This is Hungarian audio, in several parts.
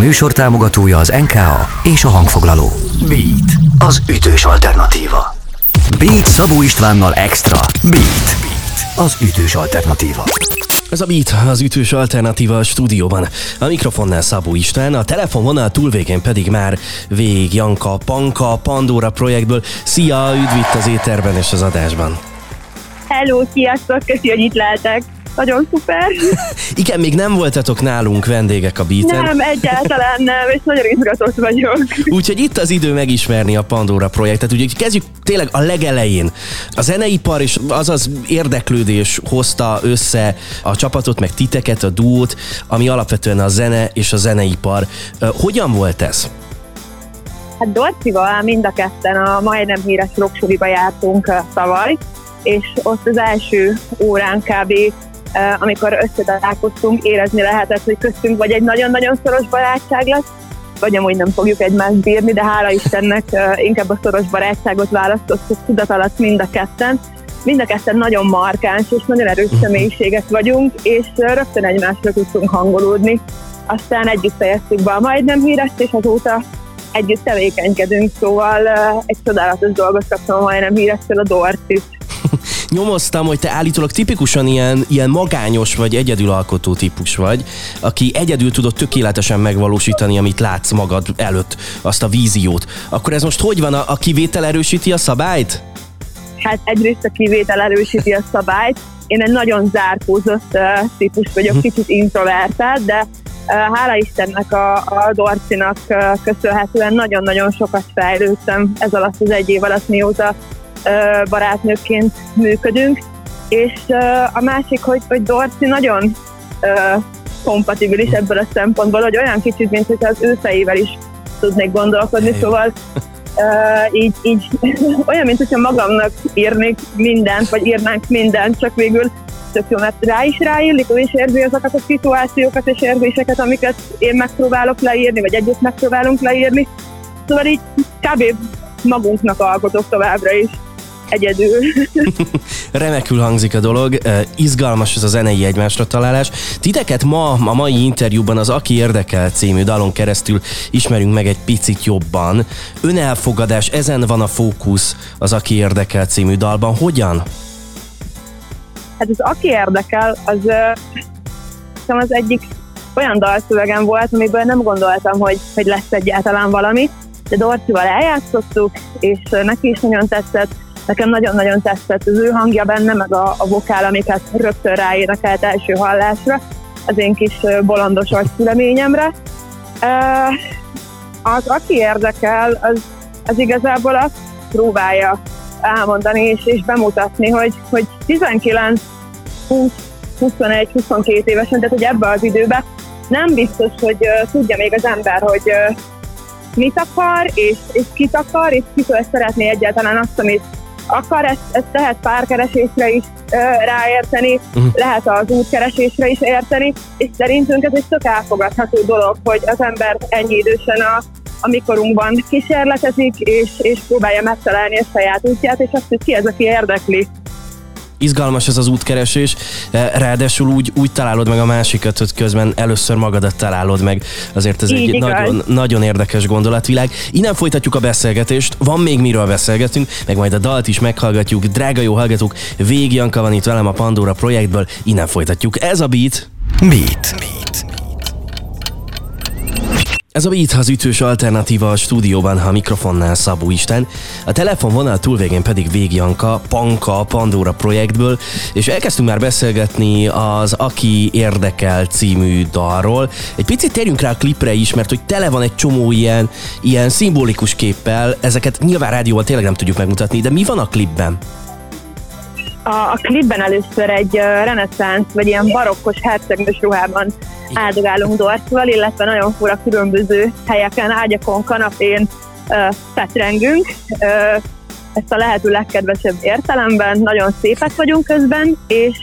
műsor támogatója az NKA és a hangfoglaló. Beat, az ütős alternatíva. Beat Szabó Istvánnal Extra. Beat, Beat az ütős alternatíva. Ez a Beat, az ütős alternatíva a stúdióban. A mikrofonnál Szabó István, a telefonvonal túlvégén pedig már Vég Janka, Panka, Pandora projektből. Szia, üdv itt az éterben és az adásban. Hello, sziasztok, köszi, hogy itt lehetek. Nagyon szuper. Igen, még nem voltatok nálunk vendégek a beaten. Nem, egyáltalán nem, és nagyon izgatott vagyok. Úgyhogy itt az idő megismerni a Pandora projektet. Úgyhogy kezdjük tényleg a legelején. A zeneipar és az az érdeklődés hozta össze a csapatot, meg titeket, a duót, ami alapvetően a zene és a zeneipar. Hogyan volt ez? Hát Dorcival mind a ketten a majdnem híres rocksoriba jártunk tavaly, és ott az első órán kb amikor összetalálkoztunk, érezni lehetett, hogy köztünk vagy egy nagyon-nagyon szoros barátság lesz, vagy amúgy nem fogjuk egymást bírni, de hála Istennek inkább a szoros barátságot választottuk tudat alatt mind a ketten. Mind a ketten nagyon markáns és nagyon erős mhm. személyiségek vagyunk, és rögtön egymásra tudtunk hangolódni. Aztán együtt fejeztük be a majdnem hírest, és azóta együtt tevékenykedünk, szóval egy csodálatos dolgot kaptam a majdnem hírestől a Dortit nyomoztam, hogy te állítólag tipikusan ilyen, ilyen magányos vagy egyedülalkotó típus vagy, aki egyedül tudod tökéletesen megvalósítani, amit látsz magad előtt, azt a víziót. Akkor ez most hogy van? A, a kivétel erősíti a szabályt? Hát egyrészt a kivétel erősíti a szabályt. Én egy nagyon zárkózott uh, típus vagyok, hm. kicsit introvertált, de uh, hála Istennek a, a Dorcinak uh, köszönhetően nagyon-nagyon sokat fejlődtem ez alatt az egy év alatt, mióta barátnőként működünk, és a másik, hogy, hogy Dorci nagyon kompatibilis ebből a szempontból, hogy olyan kicsit, mint hogy az ő fejével is tudnék gondolkodni, szóval Uh, így, így olyan, mint hogyha magamnak írnék mindent, vagy írnánk mindent, csak végül tök jó, mert rá is ráillik, ő is érzi azokat a szituációkat és érzéseket, amiket én megpróbálok leírni, vagy együtt megpróbálunk leírni. Szóval így kb. magunknak alkotok továbbra is egyedül. Remekül hangzik a dolog, izgalmas ez a zenei egymásra találás. Titeket ma, a mai interjúban az Aki érdekel című dalon keresztül ismerünk meg egy picit jobban. Önelfogadás, ezen van a fókusz az Aki érdekel című dalban. Hogyan? Hát az Aki érdekel, az, az egyik olyan dalszövegem volt, amiből nem gondoltam, hogy, hogy lesz egyáltalán valami, de Dorcival eljátszottuk, és neki is nagyon tetszett, Nekem nagyon-nagyon tetszett az ő hangja benne, meg a, a vokál, amiket rögtön ráénekelt első hallásra, az én kis bolondos szüleményemre. Az, aki érdekel, az, az igazából azt próbálja elmondani és, és bemutatni, hogy, hogy 19, 20, 21, 22 évesen, tehát hogy ebbe az időbe nem biztos, hogy uh, tudja még az ember, hogy uh, mit akar, és, és kit akar, és kitől szeretné egyáltalán azt, amit akar, ezt, ezt lehet párkeresésre is ö, ráérteni, uh-huh. lehet az útkeresésre is érteni, és szerintünk ez egy tök elfogadható dolog, hogy az ember ennyi idősen a, a mikorunkban kísérletezik, és, és próbálja megtalálni a saját útját, és azt, hogy ki ez, aki érdekli izgalmas ez az útkeresés, ráadásul úgy, úgy találod meg a másikat, hogy közben először magadat találod meg. Azért ez Így egy nagyon, nagyon érdekes gondolatvilág. Innen folytatjuk a beszélgetést, van még miről beszélgetünk, meg majd a dalt is meghallgatjuk. Drága jó hallgatók, Vég Janka van itt velem a Pandora projektből, innen folytatjuk. Ez a Beat. Beat. Beat. Ez a Beat az ütős alternatíva a stúdióban, ha a mikrofonnál Szabó Isten, a telefonvonal túlvégén pedig Vég Janka, Panka, Pandora projektből, és elkezdtünk már beszélgetni az Aki érdekel című dalról. Egy picit térjünk rá a klipre is, mert hogy tele van egy csomó ilyen, ilyen szimbolikus képpel, ezeket nyilván rádióval tényleg nem tudjuk megmutatni, de mi van a klipben? A, a klipben először egy reneszánsz, vagy ilyen barokkos hercegnős ruhában áldogálunk Dorcval, illetve nagyon fura különböző helyeken, ágyakon, kanapén fetrengünk. Ezt a lehető legkedvesebb értelemben, nagyon szépek vagyunk közben, és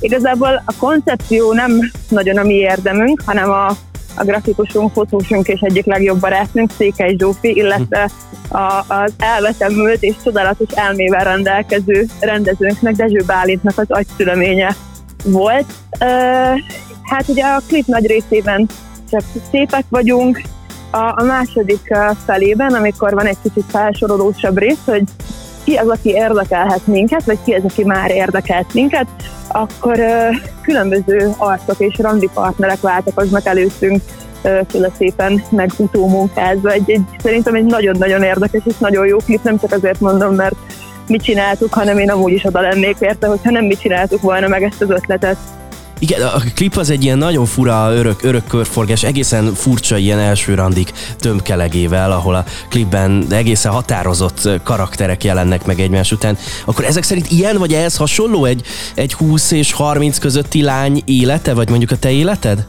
igazából a koncepció nem nagyon a mi érdemünk, hanem a, a grafikusunk, fotósunk és egyik legjobb barátnunk, Székely Zsófi, illetve a, az elvetemült és csodálatos elmével rendelkező rendezőnknek, Dezső Bálintnak az agyszüleménye volt. Uh, Hát ugye a klip nagy részében csak szépek vagyunk. A, a második felében, amikor van egy kicsit felsorolósabb rész, hogy ki az, aki érdekelhet minket, vagy ki az, aki már érdekelt minket, akkor különböző arcok és randi partnerek váltakoznak előttünk uh, szépen meg utómunkázva. Egy, egy, szerintem egy nagyon-nagyon érdekes és nagyon jó klip, nem csak azért mondom, mert mit csináltuk, hanem én amúgy is oda lennék érte, hogyha nem mit csináltuk volna meg ezt az ötletet. Igen, a klip az egy ilyen nagyon fura örök, örök körforgás, egészen furcsa ilyen első randik tömkelegével, ahol a klipben egészen határozott karakterek jelennek meg egymás után. Akkor ezek szerint ilyen vagy ehhez hasonló egy, egy 20 és 30 közötti lány élete, vagy mondjuk a te életed?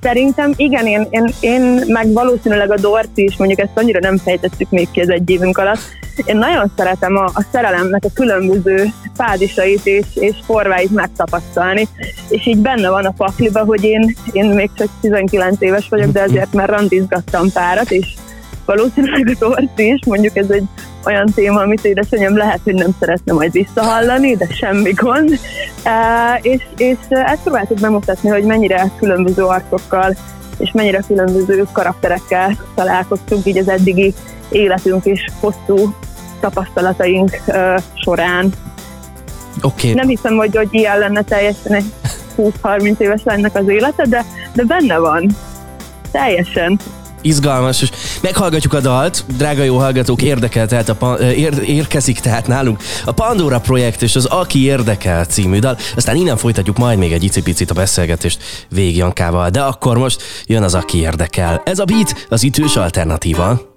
Szerintem igen, én, én, én meg valószínűleg a Dorci is, mondjuk ezt annyira nem fejtettük még ki az egy évünk alatt, én nagyon szeretem a, a szerelemnek a különböző fázisait és, és formáit megtapasztalni, és így benne van a pakliba, hogy én, én még csak 19 éves vagyok, de ezért már randizgattam párat, és valószínűleg a Dorci is, mondjuk ez egy olyan téma, amit édesanyám lehet, hogy nem szeretne majd visszahallani, de semmi gond. E, és, és ezt próbáltuk bemutatni, hogy mennyire különböző arcokkal és mennyire különböző karakterekkel találkoztunk így az eddigi életünk és hosszú tapasztalataink uh, során. Okay. Nem hiszem, hogy, hogy ilyen lenne teljesen egy 20-30 éves lennek az élete, de, de benne van. Teljesen izgalmas, és meghallgatjuk a dalt, drága jó hallgatók, érdekel, tehát a, ér, érkezik tehát nálunk a Pandora projekt és az Aki érdekel című dal, aztán innen folytatjuk majd még egy icipicit a beszélgetést Végjankával, de akkor most jön az Aki érdekel. Ez a beat az ütős alternatíva.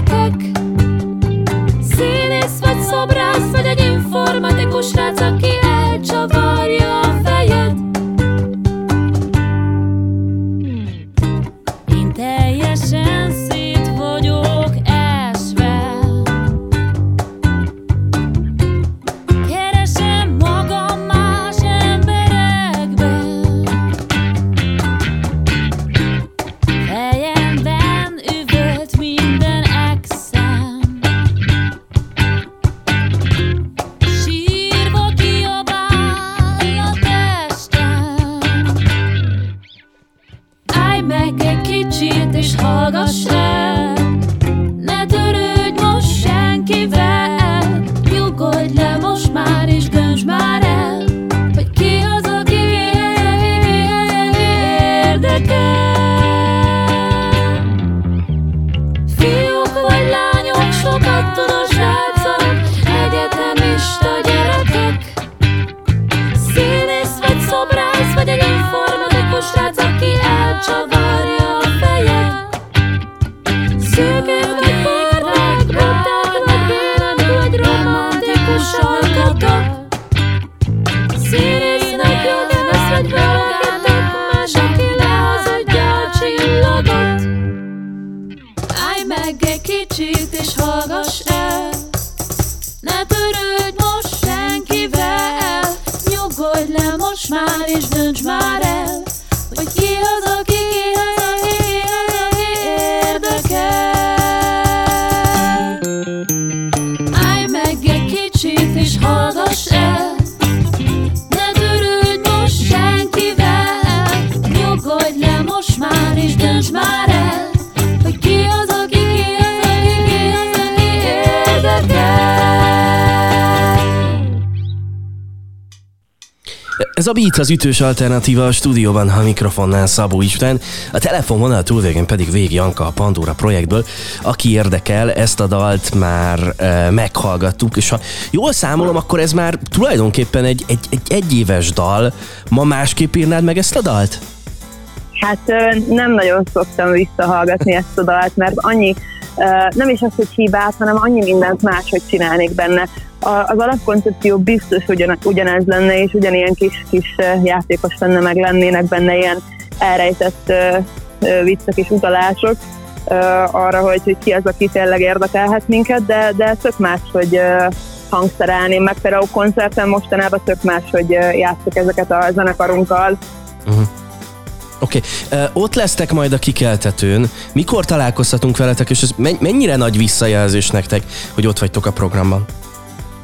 Ez a Beat az ütős alternatíva a stúdióban, a mikrofonnál Szabó István, a telefonvonal túlvégén pedig Vég Janka a Pandora projektből. Aki érdekel, ezt a dalt már e, meghallgattuk, és ha jól számolom, akkor ez már tulajdonképpen egy, egy, egy egyéves dal. Ma másképp írnád meg ezt a dalt? Hát nem nagyon szoktam visszahallgatni ezt a dalt, mert annyi, nem is az, hogy hibát, hanem annyi mindent máshogy csinálnék benne az alapkoncepció biztos ugyan, ugyanez lenne, és ugyanilyen kis, kis játékos lenne, meg lennének benne ilyen elrejtett viccek és utalások arra, hogy, hogy ki az, aki tényleg érdekelhet minket, de, de tök más, hogy hangszerelni, meg például koncerten mostanában tök más, hogy játszok ezeket a zenekarunkkal. Uh-huh. Oké, okay. ott lesztek majd a kikeltetőn. Mikor találkozhatunk veletek, és ez mennyire nagy visszajelzés nektek, hogy ott vagytok a programban?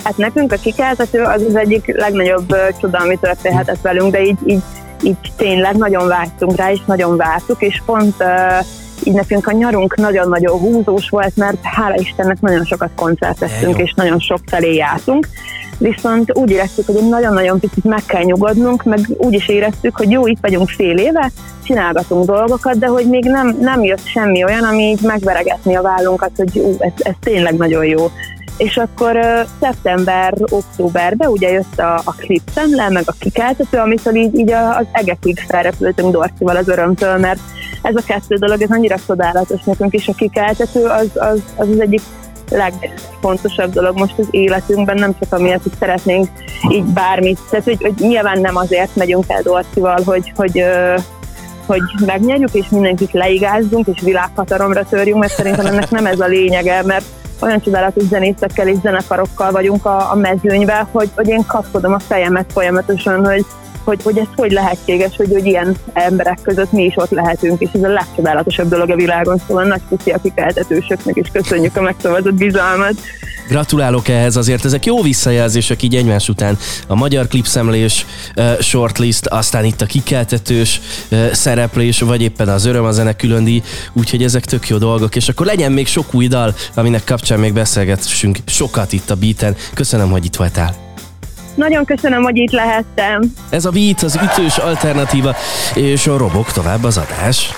Hát nekünk a kikeltető az az egyik legnagyobb csoda, ami történhetett velünk, de így, így, így tényleg nagyon vágytunk rá, és nagyon vártuk, és pont uh, így nekünk a nyarunk nagyon-nagyon húzós volt, mert hála Istennek nagyon sokat koncerteztünk, és nagyon sok felé jártunk. Viszont úgy éreztük, hogy nagyon-nagyon picit meg kell nyugodnunk, meg úgy is éreztük, hogy jó, itt vagyunk fél éve, csinálgatunk dolgokat, de hogy még nem, nem jött semmi olyan, ami így megveregetni a vállunkat, hogy ú, ez, ez tényleg nagyon jó és akkor uh, szeptember-októberben ugye jött a, a szemle, meg a kikeltető, amitől így, így az egekig felrepültünk Dorcival az örömtől, mert ez a kettő dolog, ez annyira csodálatos nekünk is, a kikeltető az az, az, az egyik legfontosabb dolog most az életünkben, nem csak amiatt, hogy szeretnénk így bármit, tehát hogy, hogy nyilván nem azért megyünk el Dorcival, hogy, hogy hogy megnyerjük, és mindenkit leigázzunk, és világhatalomra törjünk, mert szerintem ennek nem ez a lényege, mert olyan csodálatos zenészekkel és zenekarokkal vagyunk a, a mezőnyben, hogy, hogy én kapkodom a fejemet folyamatosan, hogy, hogy, hogy ez hogy lehetséges, hogy, hogy ilyen emberek között mi is ott lehetünk, és ez a legcsodálatosabb dolog a világon, szóval nagy puszi a kikeltetősöknek, és köszönjük a megszavazott bizalmat. Gratulálok ehhez, azért ezek jó visszajelzések így egymás után. A magyar klipszemlés uh, shortlist, aztán itt a kikeltetős uh, szereplés, vagy éppen az öröm a zene különdi, úgyhogy ezek tök jó dolgok, és akkor legyen még sok új dal, aminek kapcsán még beszélgetünk sokat itt a beaten. Köszönöm, hogy itt voltál. Nagyon köszönöm, hogy itt lehettem. Ez a Beat, az ütős alternatíva, és a robok tovább az adás.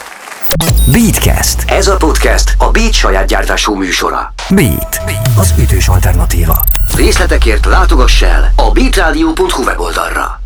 Beatcast. Ez a podcast a Beat saját gyártású műsora. Beat, az ütős alternatíva. Részletekért látogass el a beatradio.hu weboldalra.